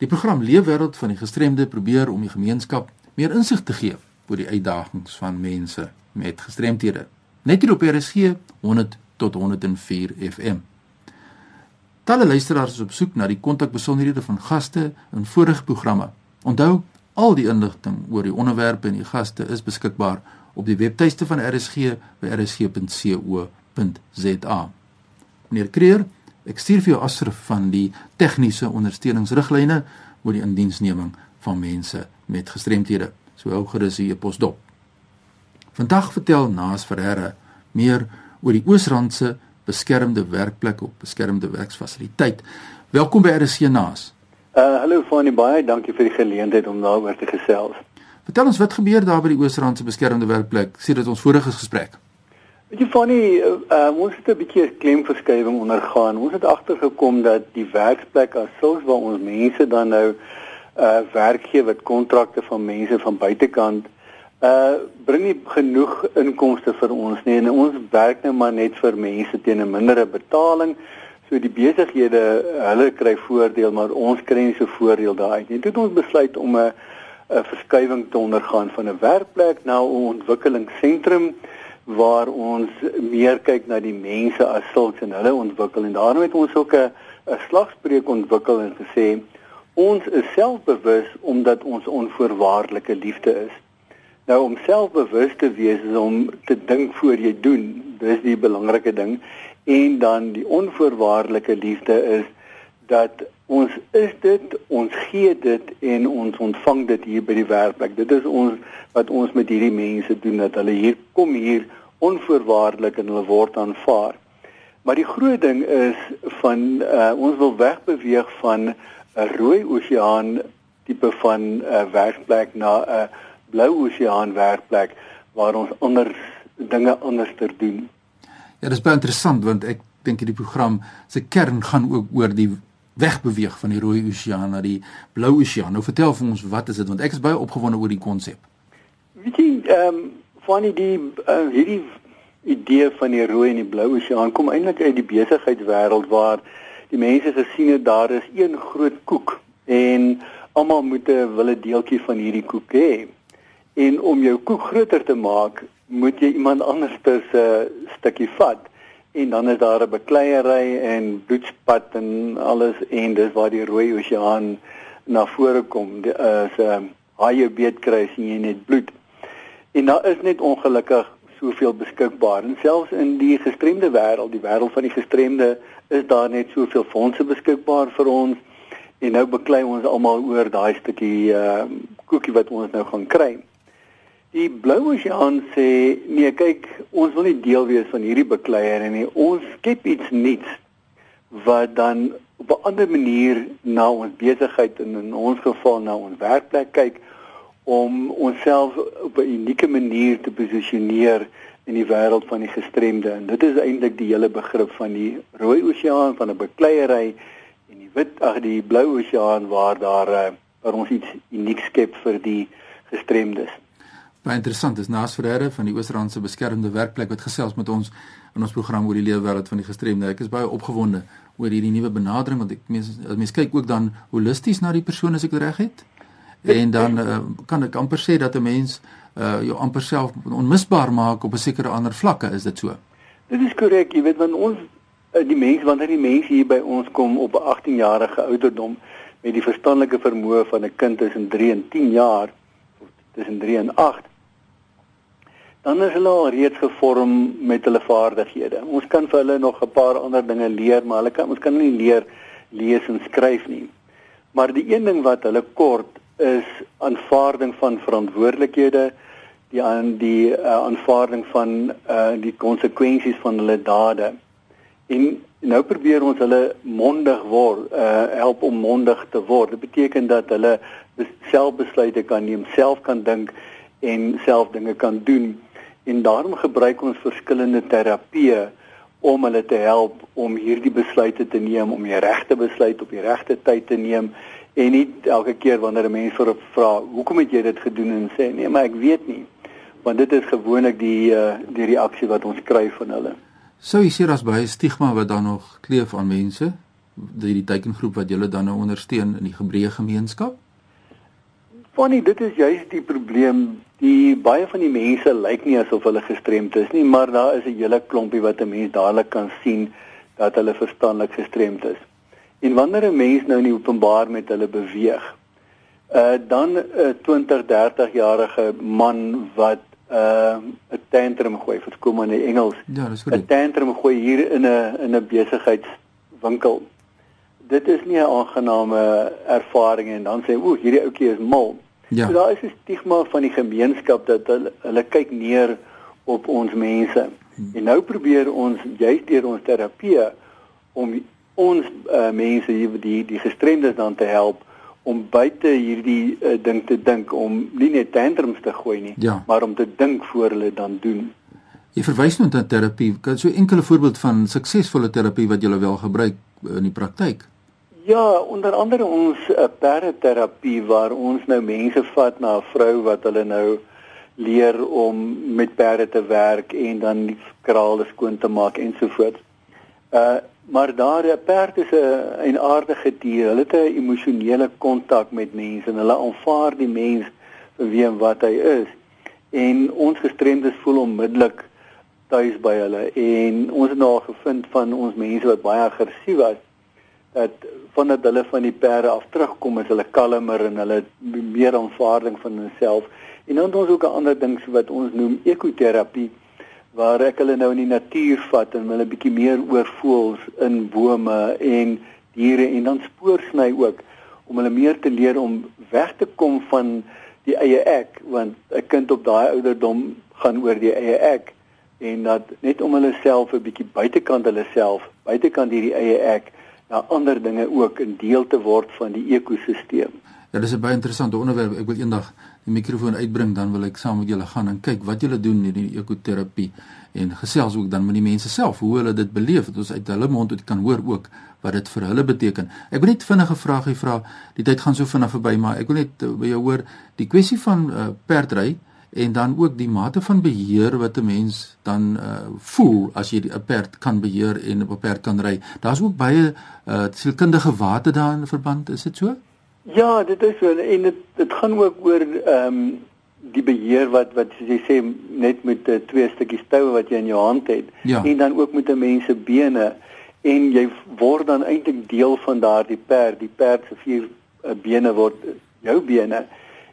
Die program Leefwêreld van die gestremde probeer om die gemeenskap meer insig te gee oor die uitdagings van mense met gestremthede. Net hier op RSG 100 tot 104 FM. Talle luisteraars is op soek na die kontakbesonderhede van gaste in vorige programme. Onthou, al die inligting oor die onderwerpe en die gaste is beskikbaar op die webtuiste van RSG by rsg.co.za. Meneer Kreer, Ek stuur vir jou asrif van die tegniese ondersteuningsriglyne oor die indiensneming van mense met gestremthede. So hou gerus hier pos dop. Vandag vertel Naas Ferreira meer oor die Oosrandse beskermde werkplek op beskermde werksfasiliteit. Welkom by RC Naas. Uh hallo Fanie baie dankie vir die geleentheid om daaroor te gesels. Vertel ons wat gebeur daar by die Oosrandse beskermde werkplek sedert ons vorige gesprek. Jy van die uh, ons het 'n bietjie 'n klemverskywing ondergaan. Ons het agtergekom dat die werksplek as sulks waar ons mense dan nou uh werk gee wat kontrakte van mense van buitekant uh bring nie genoeg inkomste vir ons nie en ons werk nou maar net vir mense teen 'n mindere betaling. So die besighede, hulle kry voordeel, maar ons kry nie so voordeel daai nie. Dit het ons besluit om 'n 'n verskywing te ondergaan van 'n werkplek na 'n ontwikkelingsentrum waar ons meer kyk na die mense as sulks en hulle ontwikkel en daarom het ons ook 'n 'n slagspreuk ontwikkel en gesê ons is selfbewus omdat ons onvoorwaardelike liefde is. Nou om selfbewus te wees is om te dink voor jy doen. Dis die belangrike ding en dan die onvoorwaardelike liefde is dat ons is dit, ons gee dit en ons ontvang dit hier by die werkplek. Dit is ons wat ons met hierdie mense doen dat hulle hier kom hier onvoorwaardelik en hulle word aanvaar. Maar die groot ding is van uh, ons wil wegbeweeg van 'n rooi oseaan tipe van 'n uh, werkplek na 'n uh, blou oseaan werkplek waar ons anders dinge anders ter doen. Ja, dit is baie interessant want ek dink die program se kern gaan ook oor die wegbeweeg van die rooi oseaan na die blou oseaan. Nou vertel vir ons wat is dit want ek is baie opgewonde oor die konsep. Weet jy, ehm um, van die uh, hierdie idee van die rooi en die blou oseaan kom eintlik uit die besigheidswêreld waar die mense gesien het daar is een groot koek en almal moet 'n wille deeltjie van hierdie koek hê. En om jou koek groter te maak, moet jy iemand anders se stukkie vat en dan is daar 'n bekleierery en bloedspat en alles en dis waar die rooi oseaan na vore kom. Dit is 'n uh, haie beet kry sien jy net bloed. En daar is net ongelukkig soveel beskikbaar en selfs in die gestremde wêreld, die wêreld van die gestremde, is daar net soveel fondse beskikbaar vir ons. En nou beklei ons almal oor daai stukkie uh koekie wat ons nou gaan kry. Die Blou Oseaan sê nee, kyk, ons wil nie deel wees van hierdie bekleier nie. Ons skep iets nuuts wat dan op 'n ander manier na ons besigheid en in ons geval na ons werkplek kyk om onsself op 'n unieke manier te posisioneer in die wêreld van die gestremde. En dit is eintlik die hele begrip van die Rooi Oseaan van 'n bekleierery en die wit ag die Blou Oseaan waar daar uh, waar ons iets uniek skep vir die gestremdes. Baie interessant. Is Naas Ferreira van die Oosrandse beskermde werkplek wat gesels met ons in ons program oor die leefwêreld van die gestremde. Ek is baie opgewonde oor hierdie nuwe benadering want ek mense mense kyk ook dan holisties na die persoon as ek reg het. En dan uh, kan ek amper sê dat 'n mens uh jou amper self onmisbaar maak op 'n sekere ander vlakke. Is dit so? Dit is korrek. Jy weet want ons uh, die mense wanneer die mense hier by ons kom op 'n 18 jarige ouderdom met die verstandelike vermoë van 'n kind tussen 3 en 10 jaar tussen 3 en 8 dan is hulle al reeds gevorm met hulle vaardighede ons kan vir hulle nog 'n paar ander dinge leer maar hulle kan ons kan nie leer lees en skryf nie maar die een ding wat hulle kort is aanvaarding van verantwoordelikhede, die aan die uh, aanvaarding van uh, die konsekwensies van hulle dade. En nou probeer ons hulle mondig word, uh, help om mondig te word. Dit beteken dat hulle self besluite kan neem, self kan dink en self dinge kan doen. En daarom gebruik ons verskillende terapieë om hulle te help om hierdie besluite te neem, om die regte besluit op die regte tyd te neem en nie elke keer wanneer 'n mens vra hoekom het jy dit gedoen? en sê nee maar ek weet nie. Want dit is gewoonlik die uh, die reaksie wat ons kry van hulle. Sou jy sê daar's baie stigma wat dan nog kleef aan mense die die teikengroep wat julle dan nou ondersteun in die Hebreë gemeenskap? Funny, dit is juist die probleem. Die baie van die mense lyk nie asof hulle gestremd is nie, maar daar is 'n hele klompie wat 'n mens dadelik kan sien dat hulle verstandelik gestremd is. En wanneer 'n mens nou in die openbaar met hulle beweeg, uh dan 'n 20, 30 jarige man wat uh 'n tantrum gooi, verskoon in Engels. Ja, dis goed. 'n Tantrum gooi hier in 'n in 'n besigheidswinkel. Dit is nie 'n aangename ervaring en dan sê o, hierdie ouetjie is mal. Ja. So daar is 'n stigma van die gemeenskap dat hulle hulle kyk neer op ons mense. Hmm. En nou probeer ons juist deur ons terapie om ons uh, mense hier die die gestremdes dan te help om buite hierdie uh, ding te dink om nie net tantrums te gooi nie, ja. maar om te dink voor hulle dan doen. Jy verwys nou na terapie. Kan so 'n enkele voorbeeld van suksesvolle terapie wat jy wel gebruik eh, in die praktyk? Ja, onder andere ons uh, perdeterapie waar ons nou mense vat na 'n vrou wat hulle nou leer om met perde te werk en dan die krale skoon te maak ensovoorts. Uh maar daar 'n perd is 'n 'n aardige dier. Hulle het 'n emosionele kontak met mense en hulle aanvaar die mens vir wie en wat hy is. En ons gestremdes voel onmiddellik tuis by hulle en ons het nou gevind van ons mense wat baie aggressief was dat vandat hulle van die perde af terugkom is hulle kalmer en hulle meer aanvaarding van hulself. En dan het ons ook 'n ander ding wat ons noem ekoterapie waar ek hulle nou in die natuur vat en hulle bietjie meer oor voels in bome en diere en dan spoorsny ook om hulle meer te leer om weg te kom van die eie ek want 'n kind op daai ouderdom gaan oor die eie ek en dat net om hulle self 'n bietjie buitekant hulle self buitekant hierdie eie ek na ander dinge ook 'n deel te word van die ekosisteem. Ja, dis 'n baie interessante onderwerp. Ek wil eendag die mikrofoon uitbring dan wil ek saam met julle gaan en kyk wat julle doen in die ekoterapie en gesels ook dan met die mense self hoe hulle dit beleef dat ons uit hulle mond uit kan hoor ook wat dit vir hulle beteken. Ek wil net vinnige vragie vra. Die tyd gaan so vinnig verby, maar ek wil net uh, by jou hoor die kwessie van uh, perdry en dan ook die mate van beheer wat 'n mens dan uh, voel as jy 'n perd kan beheer en op 'n perd kan ry. Daar's ook baie uh, sielkundige wate daarin verband, is dit so? Ja, dit is so en dit dit gaan ook oor ehm um, die beheer wat wat soos jy sê net met uh, twee stukkies toue wat jy in jou hand het ja. en dan ook met 'n mens se bene en jy word dan eintlik deel van daardie perd. Die perd se vier uh, bene word jou bene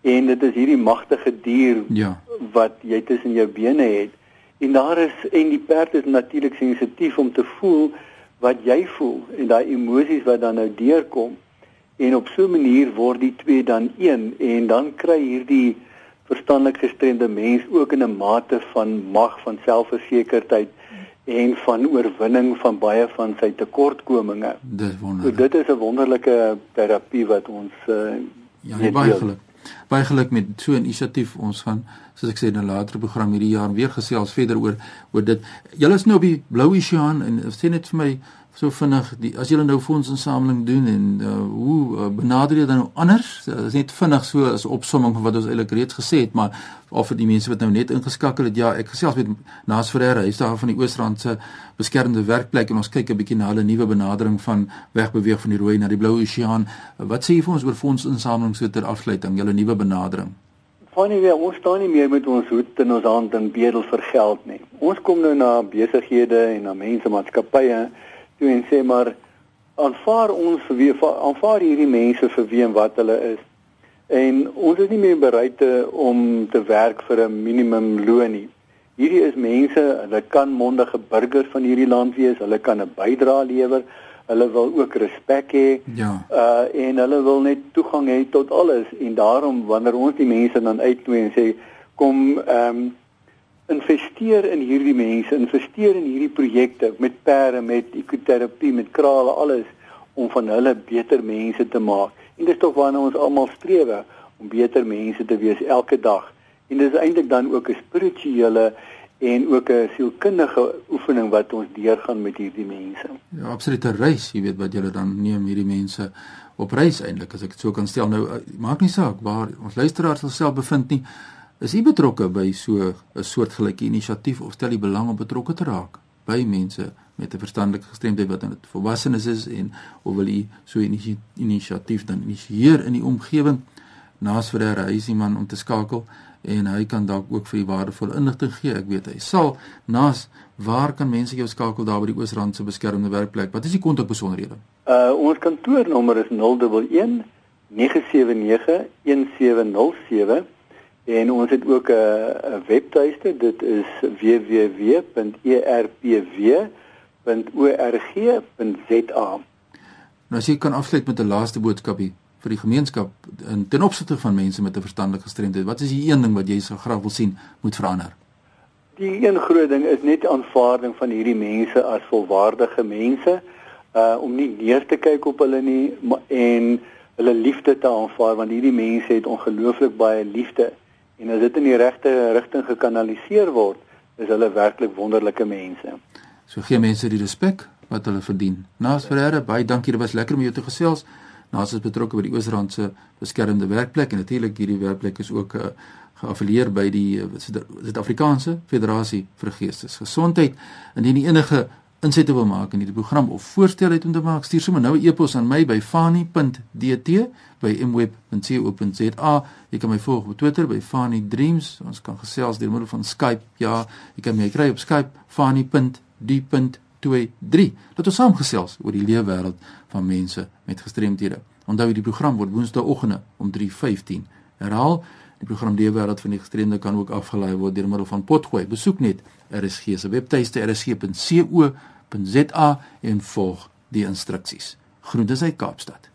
en dit is hierdie magtige dier ja. wat jy tussen jou bene het. En daar is en die perd is natuurlik sensitief om te voel wat jy voel en daai emosies wat dan nou deurkom en op so 'n manier word die twee dan een en dan kry hierdie verstandelik gestremde mens ook in 'n mate van mag van selfversekerdheid en van oorwinning van baie van sy tekortkominge. Dis wonderlik. So dit is 'n wonderlike terapie wat ons uh, ja, baie geluk. Baie geluk met so 'n inisiatief. Ons gaan soos ek sê in 'n later program hierdie jaar weer gesels verder oor oor dit. Julle is nou op die Blou Oseaan en sê net vir my so vinnig die as julle nou fondsinsameling doen en uh, hoe uh, benader jy dan nou anders? Dit uh, is net vinnig so as opsomming van wat ons eintlik reeds gesê het, maar of vir die mense wat nou net ingeskakel het, ja, ek gesels met Naas Ferreira, hy's daar van die Oosrand se beskermde werkplek en ons kyk 'n bietjie na hulle nuwe benadering van wegbeweeg van die rooi na die blou oseaan. Wat sê jy vir ons oor fondsinsameling so ter afsluiting, julle nuwe benadering? Funny weer, ons staan nie meer met ons hoed in ons hand en bedel vir geld nie. Ons kom nou na besighede en na mense maatskappye toe en sê maar aanvaar ons vir wie aanvaar hierdie mense vir wie en wat hulle is. En ons is nie meer bereid te, om te werk vir 'n minimum loon nie. Hierdie is mense, hulle kan mondige burgers van hierdie land wees, hulle kan 'n bydrae lewer, hulle wil ook respek hê. Ja. Uh en hulle wil net toegang hê tot alles en daarom wanneer ons die mense dan uitnooi en sê kom ehm um, investeer in hierdie mense, investeer in hierdie projekte met perde, met ekoterapie, met krale, alles om van hulle beter mense te maak. En dis tog waarna ons almal streef om beter mense te wees elke dag. En dis eintlik dan ook 'n spirituele en ook 'n sielkundige oefening wat ons deurgaan met hierdie mense. Ja, absoluut 'n reis, jy weet wat julle dan neem hierdie mense op reis eintlik as ek dit so kan stel. Nou eh, maak nie saak waar ons luisteraars self bevind nie. Is u betrokke by so 'n soortgelyke inisiatief of stel u belang om betrokke te raak by mense met 'n verstandelike gestremdheid wat net volwassenes is en of wil u so 'n inisiatief dan initieer in die omgewing naas vir 'n reisieman om te skakel en hy kan dalk ook vir u waardevolle inligting gee. Ek weet hy sal naas waar kan mense jou skakel daar by die Oosrand se beskermde werkplek? Wat is die kontakbesonderhede? Uh ons kantoornommer is 011 979 1707 en ons het ook 'n webtuiste. Dit is www.erpw.org.za Nou as jy kan afsluit met 'n laaste boodskapie vir die gemeenskap in ten opsigte van mense met 'n verstandelike gestremdheid wat is die een ding wat jy so graag wil sien moet verander? Die een groot ding is net aanvaarding van hierdie mense as volwaardige mense uh om nie neer te kyk op hulle nie maar, en hulle liefde te aanvaar want hierdie mense het ongelooflik baie liefde en as dit in die regte rigting gekanaliseer word, is hulle werklik wonderlike mense. So gee mense die respek wat hulle verdien. Naas Ferreira, baie dankie, dit was lekker om jou te gesels. Naas is betrokke by die Oosrand se beskermde werkplek en natuurlik hierdie werkplek is ook uh, geaffilieer by die uh, Suid-Afrikaanse Federasie vir Geestesgesondheid. Indien enige insette wil maak in hierdie program of voorstel het om te maak, stuur sommer nou 'n e-pos aan my by fani.dt by mweb.co.za. Jy kan my volg op Twitter by Fani Dreams. Ons kan gesels deur middel van Skype. Ja, jy kan my kry op Skype fani.d.23. Laat ons saam gesels oor die lewe wêreld van mense met gestremthede. Onthou die program word woensdaeoggende om 3:15 herhaal. Die program Lewe wêreld van die gestremde kan ook afgelaai word deur middel van Potgooi. Besoek net RSG se webtuiste rsg.co.za en volg die instruksies. Groete uit Kaapstad.